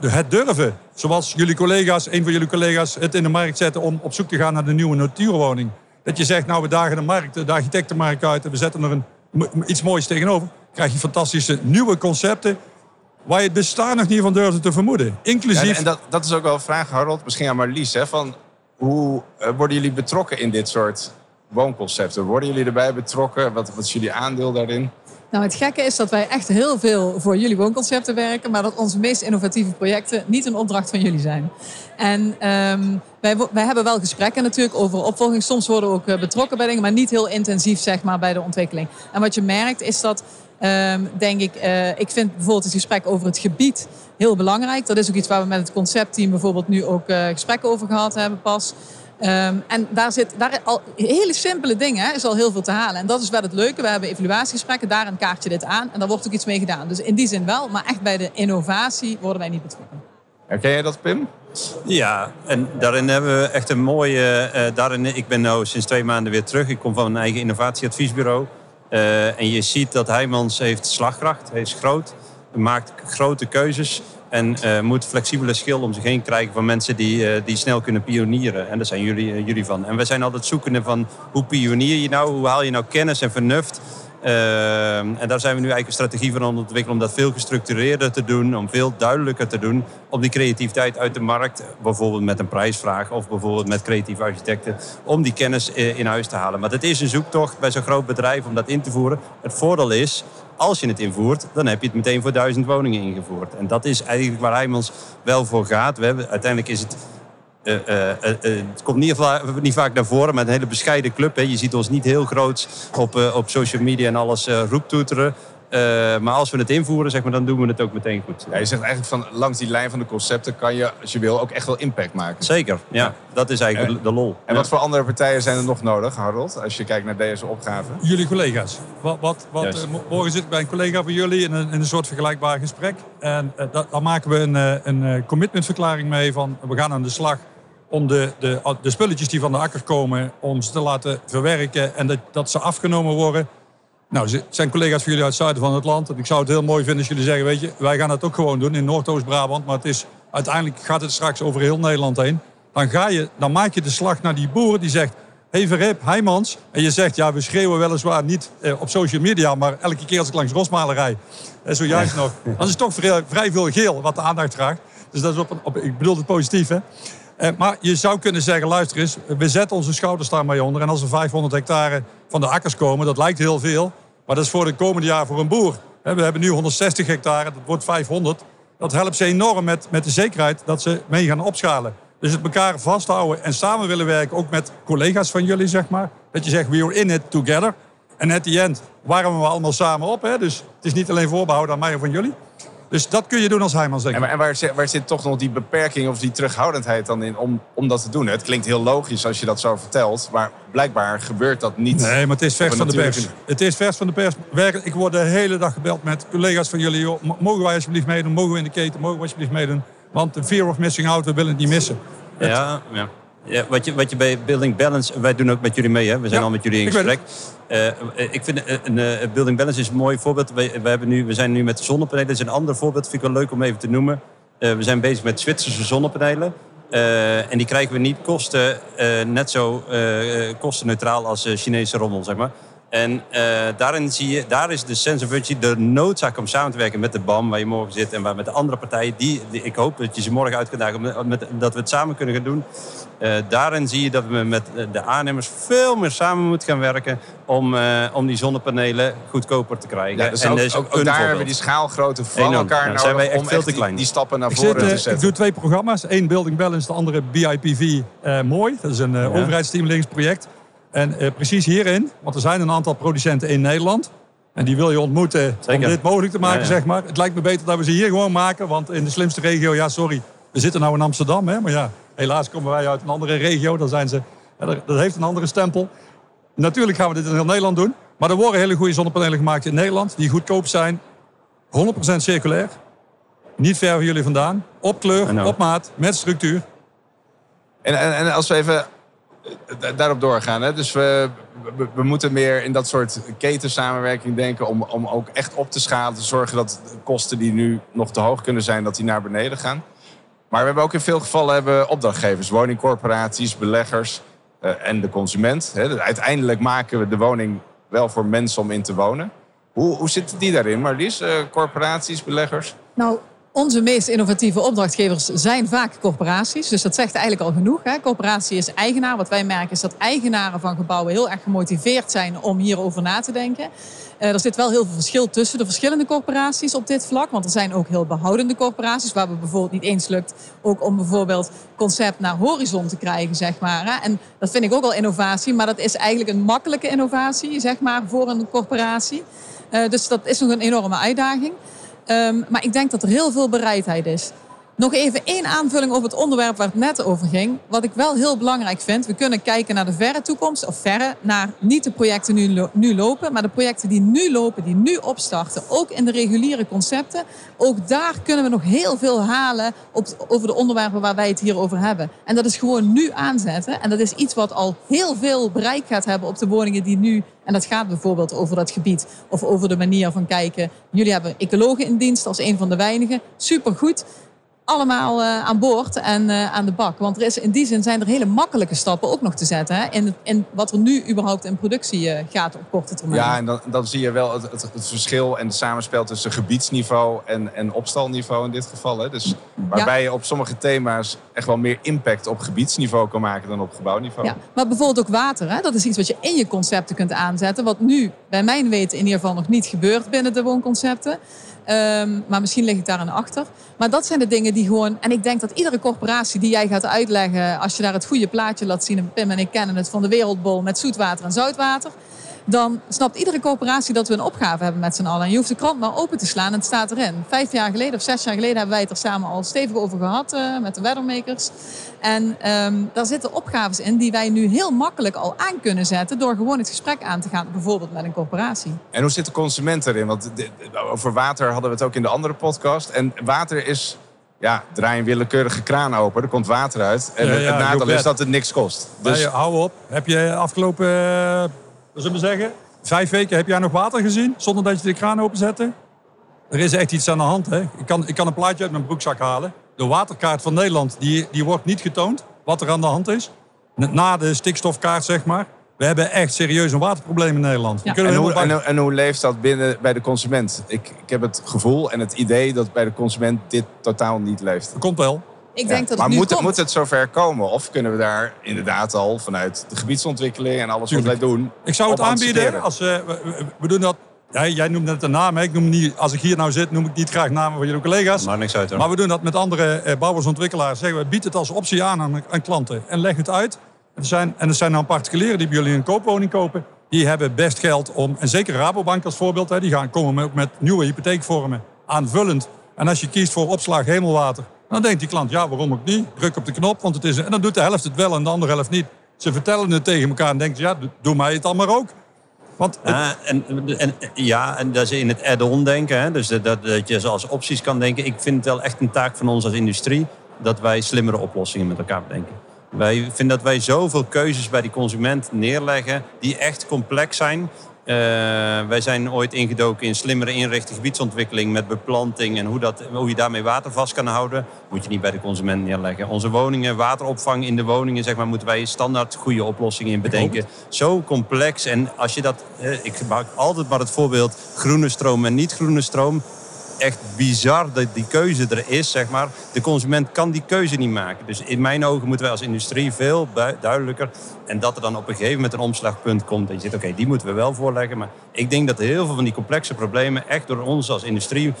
het durven... zoals jullie collega's, een van jullie collega's het in de markt zetten... om op zoek te gaan naar de nieuwe natuurwoning. Dat je zegt, nou, we dagen de markt, de architectenmarkt uit... en we zetten er een, iets moois tegenover. Krijg je fantastische nieuwe concepten... waar je het bestaan nog niet van durfde te vermoeden. Inclusief... en en dat, dat is ook wel een vraag, Harold, misschien aan Marlies. Hè, van hoe eh, worden jullie betrokken in dit soort woonconcepten? Worden jullie erbij betrokken? Wat, wat is jullie aandeel daarin? Nou, het gekke is dat wij echt heel veel voor jullie woonconcepten werken, maar dat onze meest innovatieve projecten niet een opdracht van jullie zijn. En ehm, wij, wij hebben wel gesprekken natuurlijk over opvolging. Soms worden we ook eh, betrokken bij dingen, maar niet heel intensief zeg maar, bij de ontwikkeling. En wat je merkt is dat, ehm, denk ik, eh, ik vind bijvoorbeeld het gesprek over het gebied heel belangrijk. Dat is ook iets waar we met het conceptteam bijvoorbeeld nu ook eh, gesprekken over gehad hebben pas. Ehm, en daar zit daar al hele simpele dingen, hè, is al heel veel te halen. En dat is wel het leuke. We hebben evaluatiegesprekken, daar een kaartje dit aan. En daar wordt ook iets mee gedaan. Dus in die zin wel, maar echt bij de innovatie worden wij niet betrokken. Herken jij dat, Pim? Ja, en daarin hebben we echt een mooie. eh, daarin, ik ben nu sinds twee maanden weer terug. Ik kom van een eigen innovatieadviesbureau. Eh, en je ziet dat Heijmans heeft slagkracht. Hij is groot, maakt grote keuzes. En eh, moet flexibele schil om zich heen krijgen van mensen die, eh, die snel kunnen pionieren. En daar zijn jullie, jullie van. En we zijn altijd zoekende van hoe pionier je nou? Hoe haal je nou kennis en vernuft? Eh, en daar zijn we nu eigenlijk een strategie van aan het ontwikkelen om dat veel gestructureerder te doen, om veel duidelijker te doen, om die creativiteit uit de markt, bijvoorbeeld met een prijsvraag of bijvoorbeeld met creatieve architecten, om die kennis eh, in huis te halen. Maar het is een zoektocht bij zo'n groot bedrijf om dat in te voeren. Het voordeel is, als je het invoert, dan heb je het meteen voor duizend woningen ingevoerd. En dat is eigenlijk waar Heijmans wel voor gaat. We hebben, uiteindelijk is het eh, eh, eh, het komt niet, niet vaak naar voren, maar een hele bescheiden club. Hè. Je ziet ons niet heel groot op, op social media en alles roeptoeteren. Eh, maar als we het invoeren, zeg maar, dan doen we het ook meteen goed. Ja, je zegt eigenlijk van langs die lijn van de concepten kan je, als je wil, ook echt wel impact maken. Zeker, ja. Dat is eigenlijk de, de lol. En Ja. wat voor andere partijen zijn er nog nodig, Harold, als je kijkt naar deze opgave? Jullie collega's. Wat, wat, wat, eh, mo- morgen zit ik bij een collega van jullie in een, in een soort vergelijkbaar gesprek. En eh, dat, daar maken we een, eh, een eh, commitmentverklaring mee van we gaan aan de slag om de, de, de spulletjes die van de akker komen, om ze te laten verwerken en dat, dat ze afgenomen worden. Nou, zijn collega's van jullie uit het zuiden van het land. En ik zou het heel mooi vinden als jullie zeggen, weet je, wij gaan het ook gewoon doen in Noordoost-Brabant. Maar het is, uiteindelijk gaat het straks over heel Nederland heen. Dan, ga je, dan maak je de slag naar die boer die zegt, hey Verrip, Heijmans. En je zegt, ja, we schreeuwen weliswaar niet eh, op social media, maar elke keer als ik langs Rosmalen rijd, eh, zojuist nog, dan is het toch vrij, vrij veel geel wat de aandacht vraagt. Dus dat is op, een- op ik bedoel het positief, hè. Eh, maar je zou kunnen zeggen, luister eens, we zetten onze schouders daar maar onder. En als er 500 hectare van de akkers komen, dat lijkt heel veel. Maar dat is voor de komende jaar voor een boer. We hebben nu 160 hectare, dat wordt 500. Dat helpt ze enorm met, met de zekerheid dat ze mee gaan opschalen. Dus het elkaar vasthouden en samen willen werken, ook met collega's van jullie, zeg maar. Dat je zegt, we're in it together. En at the end warmen we allemaal samen op. Hè? Dus het is niet alleen voorbehouden aan mij of aan jullie. Dus dat kun je doen als Heijmans, denk En, ik. waar- en waar, zit, waar zit toch nog die beperking of die terughoudendheid dan in om, om dat te doen? Het klinkt heel logisch als je dat zo vertelt, maar blijkbaar gebeurt dat niet. Nee, maar het is vers van de pers. Het is vers van de pers. Ik word de hele dag gebeld met collega's van jullie. Joh, mogen wij alsjeblieft meedoen? Mogen we in de keten? Mogen we alsjeblieft meedoen? Want de fear of missing out, we willen het niet missen. Ja, ja. Ja wat, je, wat je bij Building Balance, wij doen ook met jullie mee, hè? we zijn Ja, al met jullie in ik gesprek. Eh, ik vind eh, een, eh, Building Balance is een mooi voorbeeld. We, we, hebben nu, we zijn nu met zonnepanelen, dat is een ander voorbeeld, vind ik wel leuk om even te noemen. Eh, we zijn bezig met Zwitserse zonnepanelen. Eh, en die krijgen we niet kosten, eh, net zo eh, eh, kostenneutraal als eh, Chinese rommel, zeg maar. En eh, daarin zie je, daar is de sense of urgency, de noodzaak om samen te werken met de BAM, waar je morgen zit, en waar met de andere partijen. Die, die- ik hoop dat je ze morgen uit kunt dagen, met- dat we het samen kunnen gaan doen. Eh, daarin zie je dat we met eh, de aannemers veel meer samen moeten gaan werken om, eh, om die zonnepanelen goedkoper te krijgen. Ja, dus en ook, dat is ook, ook een daar hebben we die schaalgrootte van Enorm. elkaar Ja, nodig zijn wij echt om veel echt te die, klein. die stappen naar Ik, voren zit, te eh, ik zetten. doe twee programma's. Eén Building Balance, de andere BIPV eh, Mooi. Dat is een eh, overheidsstimuleringsproject. En eh, precies hierin, want er zijn een aantal producenten in Nederland. En die wil je ontmoeten om dit mogelijk te maken, Ja, ja. zeg maar. Het lijkt me beter dat we ze hier gewoon maken. Want in de slimste regio, ja sorry, we zitten nou in Amsterdam. Hè, maar ja, helaas komen wij uit een andere regio. Dan zijn ze, dat heeft een andere stempel. Natuurlijk gaan we dit in heel Nederland doen. Maar er worden hele goede zonnepanelen gemaakt in Nederland. Die goedkoop zijn. 100% circulair. Niet ver van jullie vandaan. Op kleur, op maat, met structuur. En, en, en als we even eh, daarop doorgaan. Hè? Dus we, we, we moeten meer in dat soort ketensamenwerking denken... Om, om ook echt op te schalen. Te zorgen dat de kosten die nu nog te hoog kunnen zijn... dat die naar beneden gaan. Maar we hebben ook in veel gevallen hebben opdrachtgevers. Woningcorporaties, beleggers eh, en de consument. Dus uiteindelijk maken we de woning wel voor mensen om in te wonen. Hoe, hoe zitten die daarin, Marlies? Eh, corporaties, beleggers? Nou, onze meest innovatieve opdrachtgevers zijn vaak corporaties. Dus dat zegt eigenlijk al genoeg. Hè. Corporatie is eigenaar. Wat wij merken is dat eigenaren van gebouwen heel erg gemotiveerd zijn om hierover na te denken. Eh, er zit wel heel veel verschil tussen de verschillende corporaties op dit vlak. Want er zijn ook heel behoudende corporaties waar het bijvoorbeeld niet eens lukt ook om bijvoorbeeld concept naar horizon te krijgen, zeg maar. Hè. En dat vind ik ook al innovatie, maar dat is eigenlijk een makkelijke innovatie, zeg maar, voor een corporatie. Eh, dus dat is nog een enorme uitdaging. Ehm, maar ik denk dat er heel veel bereidheid is. Nog even één aanvulling op het onderwerp waar het net over ging. Wat ik wel heel belangrijk vind. We kunnen kijken naar de verre toekomst. Of verre, naar niet de projecten nu, nu lopen. Maar de projecten die nu lopen, die nu opstarten. Ook in de reguliere concepten. Ook daar kunnen we nog heel veel halen op, over de onderwerpen waar wij het hier over hebben. En dat is gewoon nu aanzetten. En dat is iets wat al heel veel bereik gaat hebben op de woningen die nu... En dat gaat bijvoorbeeld over dat gebied. Of over de manier van kijken. Jullie hebben ecologen in dienst als een van de weinigen. Supergoed allemaal eh, aan boord en eh, aan de bak. Want er is, in die zin zijn er hele makkelijke stappen ook nog te zetten. Hè, in, in wat er nu überhaupt in productie eh, gaat op korte termijn. Ja, en dan, dan zie je wel het, het, het verschil en het samenspel tussen gebiedsniveau en, en opstalniveau in dit geval. Hè? Dus waarbij je op sommige thema's echt wel meer impact op gebiedsniveau kan maken dan op gebouwniveau. Ja, maar bijvoorbeeld ook water. Hè? Dat is iets wat je in je concepten kunt aanzetten. Wat nu, bij mijn weten, in ieder geval nog niet gebeurt binnen de woonconcepten. Ehm, maar misschien lig ik daar aan achter. Maar dat zijn de dingen die gewoon... En ik denk dat iedere corporatie die jij gaat uitleggen... als je daar het goede plaatje laat zien... en Pim en ik kennen het van de Wereldbol met zoetwater en zoutwater... dan snapt iedere coöperatie dat we een opgave hebben met z'n allen. En je hoeft de krant maar open te slaan en het staat erin. Vijf jaar geleden of zes jaar geleden hebben wij het er samen al stevig over gehad uh, met de weathermakers. En um, daar zitten opgaves in die wij nu heel makkelijk al aan kunnen zetten door gewoon het gesprek aan te gaan, bijvoorbeeld met een corporatie. En hoe zit de consument erin? Want over water hadden we het ook in de andere podcast. En water is ja, draai een willekeurige kraan open, er komt water uit. En het nadeel is dat het niks kost. Dus... hou op. Heb je afgelopen, zullen we zeggen, vijf weken heb jij nog water gezien zonder dat je de kraan openzette? Er is echt iets aan de hand. Hè? Ik, kan, ik kan een plaatje uit mijn broekzak halen. De waterkaart van Nederland die, die wordt niet getoond wat er aan de hand is. Na de stikstofkaart, zeg maar. We hebben echt serieus een waterprobleem in Nederland. En, hoe, en, en, hoe, leeft dat binnen bij de consument? Ik, ik heb het gevoel en het idee dat bij de consument dit totaal niet leeft. Dat komt wel. Ik denk dat maar het moet, het, moet het zover komen? Of kunnen we daar inderdaad al vanuit de gebiedsontwikkeling en alles wat wij doen... Ik zou het aanbieden. Als, uh, we, doen dat ja, jij noemt net een naam. Ik noem niet, als ik hier nou zit, noem ik niet graag namen van jullie collega's. Maar niks uit hoor. Maar we doen dat met andere eh, bouwersontwikkelaars. Zeggen we, bied het als optie aan, aan aan, klanten. En leg het uit. Er zijn, en er zijn dan particulieren die bij jullie een koopwoning kopen. Die hebben best geld om, en zeker Rabobank als voorbeeld, hè, die gaan komen ook met nieuwe hypotheekvormen aanvullend. En als je kiest voor opslag hemelwater, dan denkt die klant, ja, waarom ook niet? Druk op de knop, want het is... En dan doet de helft het wel en de andere helft niet. Ze vertellen het tegen elkaar en denken, ja, doe mij het dan maar ook. Want ja, en, en, ja, en dat is in het add-on denken. Hè? Dus dat, dat je zoals opties kan denken. Ik vind het wel echt een taak van ons als industrie... dat wij slimmere oplossingen met elkaar bedenken. Wij vinden dat wij zoveel keuzes bij die consument neerleggen... die echt complex zijn... Uh, wij zijn ooit ingedoken in slimmere inrichting, gebiedsontwikkeling met beplanting en hoe, dat, hoe je daarmee water vast kan houden, moet je niet bij de consument neerleggen. Onze woningen, wateropvang in de woningen, zeg maar, moeten wij standaard goede oplossingen in bedenken. Zo complex en als je dat, ik gebruik altijd maar het voorbeeld groene stroom en niet groene stroom echt bizar dat die keuze er is, zeg maar. De consument kan die keuze niet maken. Dus in mijn ogen moeten wij als industrie veel duidelijker... en dat er dan op een gegeven moment een omslagpunt komt... dat je zegt, oké, die moeten we wel voorleggen. Maar ik denk dat heel veel van die complexe problemen... echt door ons als industrie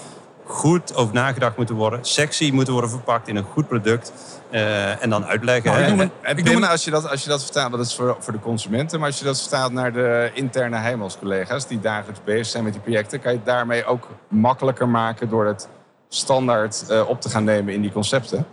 goed over nagedacht moeten worden. Sexy moeten worden verpakt in een goed product. Uh, en dan uitleggen. Nou, en als, je dat, als je dat vertaalt, dat is voor, voor de consumenten. Maar als je dat vertaalt naar de interne Heimels-collega's... die dagelijks bezig zijn met die projecten... kan je het daarmee ook makkelijker maken... door het standaard uh, op te gaan nemen in die concepten.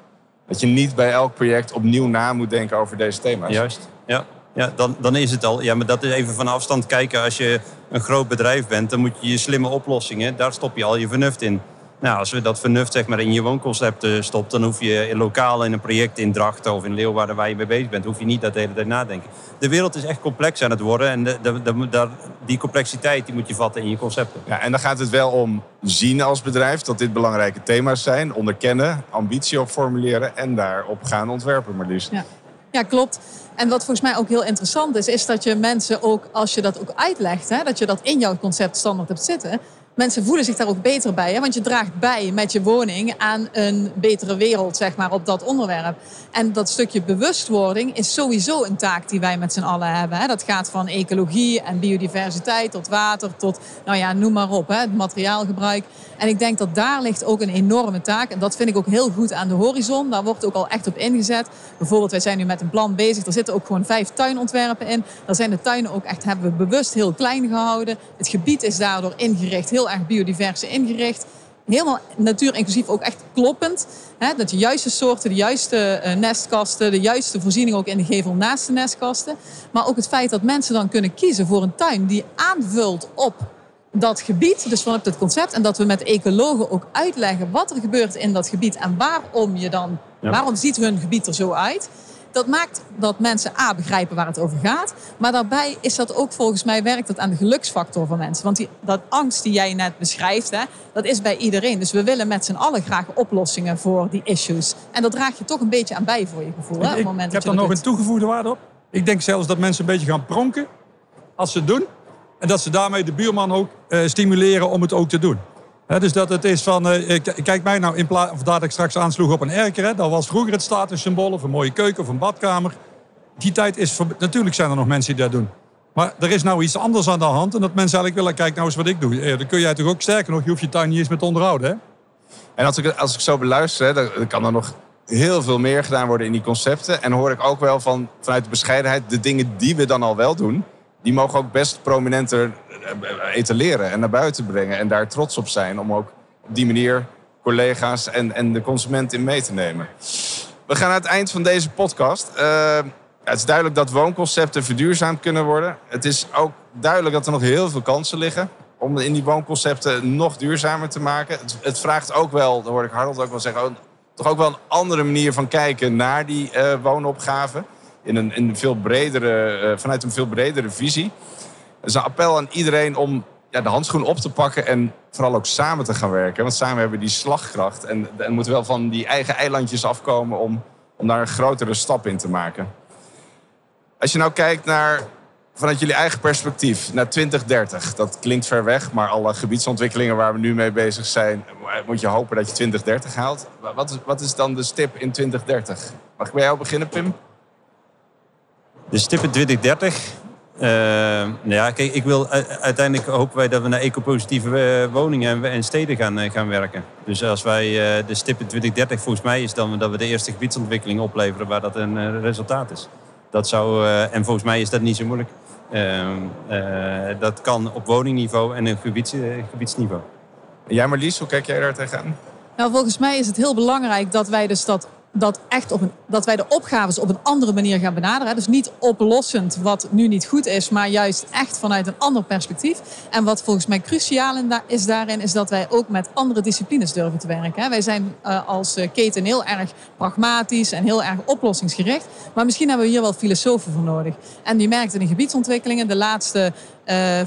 Dat je niet bij elk project opnieuw na moet denken over deze thema's. Juist, ja. Ja, dan, dan is het al. Ja, maar dat is even van afstand kijken. Als je een groot bedrijf bent, dan moet je je slimme oplossingen... daar stop je al je vernuft in. Nou, als we dat vernuft zeg maar, in je woonconcept stopt, dan hoef je lokaal in een project in Drachten of in Leeuwarden waar je mee bezig bent, hoef je niet dat de hele tijd nadenken. De wereld is echt complex aan het worden en de, de, de, die complexiteit die moet je vatten in je concepten. Ja, en dan gaat het wel om zien als bedrijf dat dit belangrijke thema's zijn, onderkennen, ambitie op formuleren en daarop gaan ontwerpen, maar liefst. Ja. ja, klopt. En wat volgens mij ook heel interessant is, is dat je mensen ook, als je dat ook uitlegt, hè, dat je dat in jouw concept standaard hebt zitten, mensen voelen zich daar ook beter bij. Hè? Want je draagt bij met je woning aan een betere wereld, zeg maar, op dat onderwerp. En dat stukje bewustwording is sowieso een taak die wij met z'n allen hebben. Hè? Dat gaat van ecologie en biodiversiteit tot water, tot, nou ja, noem maar op, hè? het materiaalgebruik. En ik denk dat daar ligt ook een enorme taak. En dat vind ik ook heel goed aan de horizon. Daar wordt ook al echt op ingezet. Bijvoorbeeld, wij zijn nu met een plan bezig. Er zitten ook gewoon vijf tuinontwerpen in. Daar zijn de tuinen ook echt, hebben we bewust heel klein gehouden. Het gebied is daardoor ingericht, heel erg biodivers ingericht. Helemaal natuur inclusief ook echt kloppend. Hè? Dat de juiste soorten, de juiste uh, nestkasten, de juiste voorziening ook in de gevel naast de nestkasten. Maar ook het feit dat mensen dan kunnen kiezen voor een tuin die aanvult op dat gebied, dus vanuit het concept, en dat we met ecologen ook uitleggen wat er gebeurt in dat gebied en waarom je dan, waarom ziet hun gebied er zo uit. Dat maakt dat mensen A begrijpen waar het over gaat. Maar daarbij is dat ook volgens mij werkt dat aan de geluksfactor van mensen. Want die, dat angst die jij net beschrijft, hè, dat is bij iedereen. Dus we willen met z'n allen graag oplossingen voor die issues. En dat draag je toch een beetje aan bij voor je gevoel. Hè, op het moment ik, heb er nog een toegevoegde waarde op. Ik denk zelfs dat mensen een beetje gaan pronken als ze het doen. En dat ze daarmee de buurman ook uh, stimuleren om het ook te doen. Dus dat het is van, uh, kijk mij nou, in plaats of dat ik straks aansloeg op een erker. Dat was vroeger het statussymbool of een mooie keuken of een badkamer. Die tijd is, natuurlijk zijn er nog mensen die dat doen. Maar er is nou iets anders aan de hand. En dat mensen eigenlijk willen, kijk nou eens wat ik doe. Eh, dan kun jij toch ook sterker nog, je hoeft je tuin niet eens met onderhouden. Hè? En als ik, als ik zo beluister, dan kan er nog heel veel meer gedaan worden in die concepten. En hoor ik ook wel van, vanuit de bescheidenheid de dingen die we dan al wel doen die mogen ook best prominenter eh, etaleren en naar buiten brengen. En daar trots op zijn om ook op die manier collega's en, en de consument in mee te nemen. We gaan aan het eind van deze podcast. Het is duidelijk dat woonconcepten verduurzaamd kunnen worden. Het is ook duidelijk dat er nog heel veel kansen liggen om in die woonconcepten nog duurzamer te maken. Het, vraagt ook wel, dat hoorde ik Harold ook wel zeggen, toch ook wel een andere manier van kijken naar die uh, woonopgave. In een, in veel bredere, vanuit een veel bredere visie. Is een appel aan iedereen om ja, de handschoen op te pakken en vooral ook samen te gaan werken. Want samen hebben we die slagkracht en, en moeten wel van die eigen eilandjes afkomen om, om daar een grotere stap in te maken. Als je nou kijkt naar vanuit jullie eigen perspectief naar 2030. Dat klinkt ver weg, maar alle gebiedsontwikkelingen waar we nu mee bezig zijn, moet je hopen dat je 2030 haalt. Wat is, wat is dan de stip in 2030? Mag ik bij jou beginnen, Pim? De stip in 2030. Uh, nou ja, kijk, ik wil uiteindelijk hopen wij dat we naar ecopositieve eh, woningen en, steden gaan, uh, gaan werken. Dus als wij uh, de stip in 2030, volgens mij is dan dat we de eerste gebiedsontwikkeling opleveren waar dat een resultaat is. Dat zou, en volgens mij is dat niet zo moeilijk. Ehm, eh, dat kan op woningniveau en gebieds, eh, gebiedsniveau. Ja, Marlies, hoe kijk jij daar tegenaan? Nou, volgens mij is het heel belangrijk dat wij dus dat dat, echt op een, dat wij de opgaves op een andere manier gaan benaderen. Dus niet oplossend wat nu niet goed is, maar juist echt vanuit een ander perspectief. En wat volgens mij cruciaal is daarin, is dat wij ook met andere disciplines durven te werken. Wij zijn eh, als eh, keten heel erg pragmatisch en heel erg oplossingsgericht. Maar misschien hebben we hier wel filosofen voor nodig. En je merkt in de gebiedsontwikkelingen, de laatste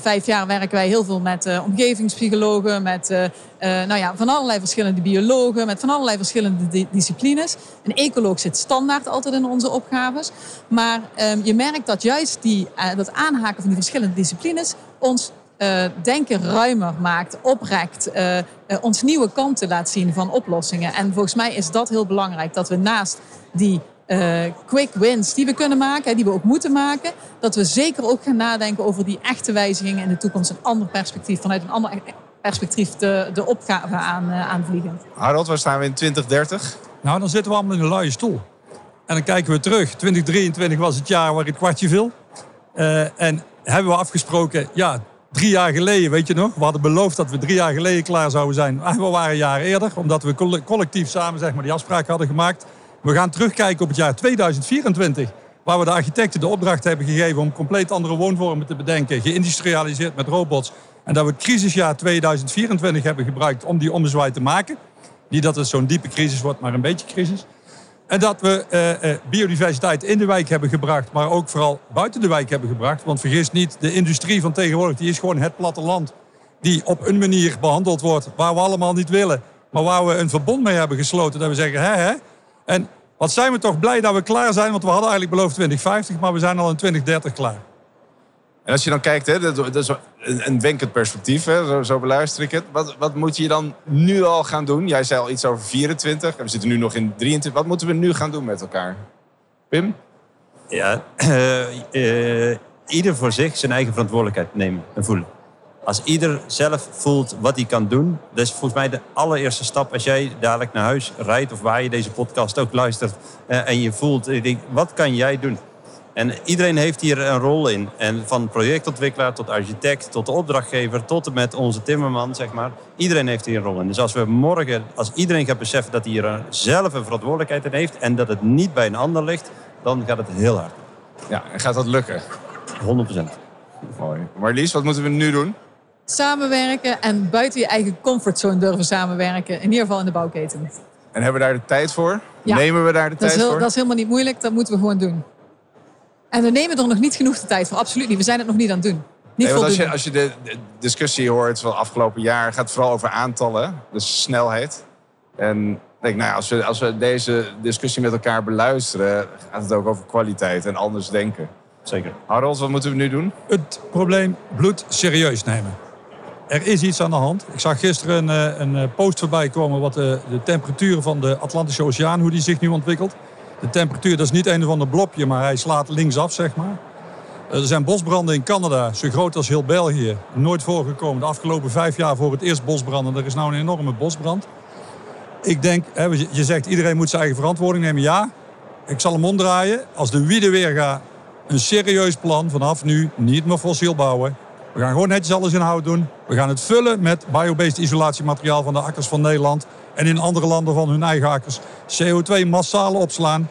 vijf jaar werken wij heel veel met uh, omgevingspsychologen, met uh, nou ja, van allerlei verschillende biologen, met van allerlei verschillende di disciplines. Een ecoloog zit standaard altijd in onze opgaves. Maar ehm, je merkt dat juist die, dat aanhaken van die verschillende disciplines ons denken ruimer maakt, oprekt, ons nieuwe kanten laat zien van oplossingen. En volgens mij is dat heel belangrijk, dat we naast die uh, quick wins die we kunnen maken, die we ook moeten maken. Dat we zeker ook gaan nadenken over die echte wijzigingen in de toekomst. Een ander perspectief, vanuit een ander perspectief de, de opgave aan, uh, aanvliegen. Harold, waar staan we in 2030? Nou, dan zitten we allemaal in een luie stoel. En dan kijken we terug. 2023 was het jaar waar het kwartje viel. Uh, en hebben we afgesproken, ja, drie jaar geleden, weet je nog? We hadden beloofd dat we drie jaar geleden klaar zouden zijn. We waren een jaar eerder, omdat we collectief samen zeg maar, die afspraak hadden gemaakt. We gaan terugkijken op het jaar 2024. Waar we de architecten de opdracht hebben gegeven om compleet andere woonvormen te bedenken. Geïndustrialiseerd met robots. En dat we het crisisjaar 2024 hebben gebruikt om die ommezwaai te maken. Niet dat het zo'n diepe crisis wordt, maar een beetje crisis. En dat we uh, uh, biodiversiteit in de wijk hebben gebracht, maar ook vooral buiten de wijk hebben gebracht. Want vergis niet, de industrie van tegenwoordig die is gewoon het platteland. Die op een manier behandeld wordt waar we allemaal niet willen. Maar waar we een verbond mee hebben gesloten. Dat we zeggen, hè hè, en wat zijn we toch blij dat we klaar zijn, want we hadden eigenlijk beloofd 2050, maar we zijn al in 2030 klaar. En als je dan kijkt, hè, dat, is een, wenkend perspectief, hè, zo, zo, beluister ik het. Wat, wat moet je dan nu al gaan doen? Jij zei al iets over 24, en we zitten nu nog in 23. Wat moeten we nu gaan doen met elkaar? Pim? Ja, uh, uh, ieder voor zich zijn eigen verantwoordelijkheid nemen en voelen. Als ieder zelf voelt wat hij kan doen, dat is volgens mij de allereerste stap als jij dadelijk naar huis rijdt of waar je deze podcast ook luistert eh, en je voelt, wat kan jij doen? En iedereen heeft hier een rol in. En van projectontwikkelaar tot architect, tot de opdrachtgever, tot en met onze timmerman, zeg maar. Iedereen heeft hier een rol in. Dus als we morgen, als iedereen gaat beseffen dat hij hier zelf een verantwoordelijkheid in heeft en dat het niet bij een ander ligt, dan gaat het heel hard. Ja, en gaat dat lukken? 100%. Mooi. Marlies, wat moeten we nu doen? Samenwerken en buiten je eigen comfortzone durven samenwerken. In ieder geval in de bouwketen. En hebben we daar de tijd voor? Nemen we daar de tijd heel, voor? Dat is helemaal niet moeilijk, dat moeten we gewoon doen. En we nemen er nog niet genoeg de tijd voor, absoluut niet. We zijn het nog niet aan het doen. Niet nee, als, je, als je de, discussie hoort van afgelopen jaar, gaat het vooral over aantallen, dus snelheid. En denk, nou, als, we, als we deze discussie met elkaar beluisteren, gaat het ook over kwaliteit en anders denken. Zeker. Harold, wat moeten we nu doen? Het probleem bloed serieus nemen er is iets aan de hand. Ik zag gisteren een, eh, een eh, post voorbij komen wat de, de temperatuur van de Atlantische Oceaan, hoe die zich nu ontwikkelt. De temperatuur, dat is niet een of ander blopje, maar hij slaat linksaf, zeg maar. Er zijn bosbranden in Canada, zo groot als heel België. Nooit voorgekomen. De afgelopen vijf jaar voor het eerst bosbranden. Er is nou een enorme bosbrand. Ik denk, je zegt iedereen moet zijn eigen verantwoording nemen. Ja, ik zal hem omdraaien. Als de wieden weer gaat een serieus plan vanaf nu niet meer fossiel bouwen. We gaan gewoon netjes alles in hout doen. We gaan het vullen met biobased isolatiemateriaal van de akkers van Nederland en in andere landen van hun eigen akkers. CO2 massaal opslaan.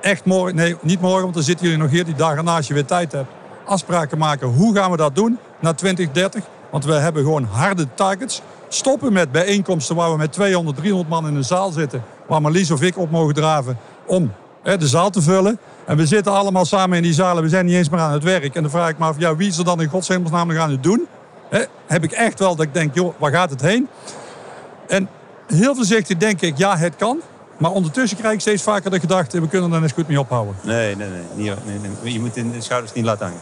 Echt morgen, nee, niet morgen, want dan zitten jullie nog hier die dagen naast je weer tijd hebt. Afspraken maken, hoe gaan we dat doen na 2030? Want we hebben gewoon harde targets. Stoppen met bijeenkomsten waar we met 200, 300 man in een zaal zitten. Waar Marlies of ik op mogen draven om hè, de zaal te vullen. En we zitten allemaal samen in die zalen. We zijn niet eens meer aan het werk. En dan vraag ik me af, ja, wie is er dan in godsnaam nog aan het doen? Hè, heb ik echt wel dat ik denk, joh, waar gaat het heen? En heel voorzichtig denk ik, ja, het kan. Maar ondertussen krijg ik steeds vaker de gedachte, we kunnen er eens goed mee ophouden. Nee, nee, nee. Niet, nee, nee. Je moet in de schouders niet laten hangen.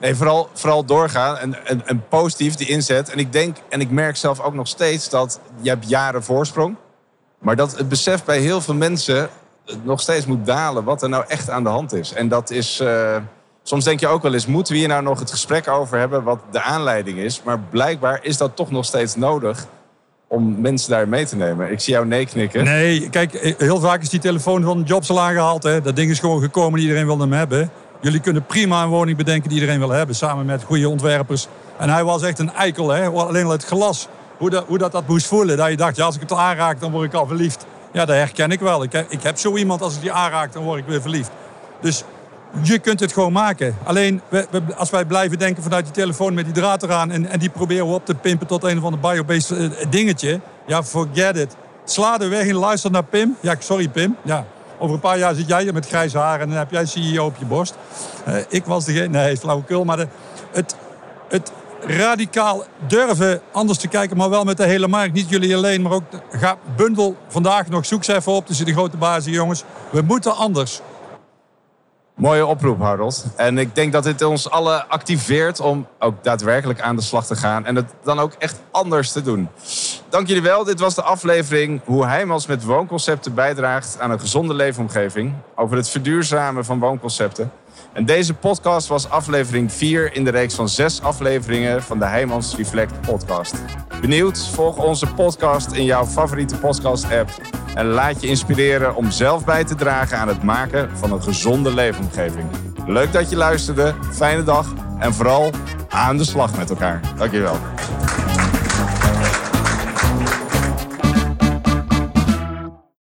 Nee, vooral, vooral doorgaan en, en, en positief die inzet. En ik denk, en ik merk zelf ook nog steeds dat je hebt jaren voorsprong. Maar dat het besef bij heel veel mensen nog steeds moet dalen wat er nou echt aan de hand is. En dat is. Uh, soms denk je ook wel eens, moeten we hier nou nog het gesprek over hebben wat de aanleiding is? Maar blijkbaar is dat toch nog steeds nodig om mensen daar mee te nemen. Ik zie jou nee knikken. Nee, kijk, heel vaak is die telefoon van Jobs al aangehaald. Hè. Dat ding is gewoon gekomen, iedereen wil hem hebben. Jullie kunnen prima een woning bedenken die iedereen wil hebben, samen met goede ontwerpers. En hij was echt een eikel, hè. alleen al het glas, hoe dat, hoe dat, dat moest voelen. Dat je dacht, ja, als ik het aanraak, dan word ik al verliefd. Ja, dat herken ik wel. Ik heb, ik heb zo iemand, als ik die aanraak, dan word ik weer verliefd. Dus je kunt het gewoon maken. Alleen we, als wij blijven denken vanuit die telefoon met die draad eraan... en, en die proberen we op te pimpen tot een of ander biobased uh, dingetje... ja, forget it. Sla de weg in, luister naar Pim. Ja, sorry Pim. Ja, over een paar jaar zit jij hier met grijze haar en dan heb jij CEO op je borst. Uh, ik was degene... Nee, flauwekul. Maar de, het, het radicaal durven anders te kijken, maar wel met de hele markt. Niet jullie alleen, maar ook... Ga bundel vandaag nog, zoek ze even op tussen de grote bazen, jongens. We moeten anders. Mooie oproep, Harold. En ik denk dat dit ons allen activeert om ook daadwerkelijk aan de slag te gaan. En het dan ook echt anders te doen. Dank jullie wel. Dit was de aflevering hoe Heijmans met woonconcepten bijdraagt aan een gezonde leefomgeving. Over het verduurzamen van woonconcepten. En deze podcast was aflevering 4 in de reeks van 6 afleveringen van de Heijmans Reflect podcast. Benieuwd? Volg onze podcast in jouw favoriete podcast app. En laat je inspireren om zelf bij te dragen aan het maken van een gezonde leefomgeving. Leuk dat je luisterde. Fijne dag. En vooral aan de slag met elkaar. Dankjewel.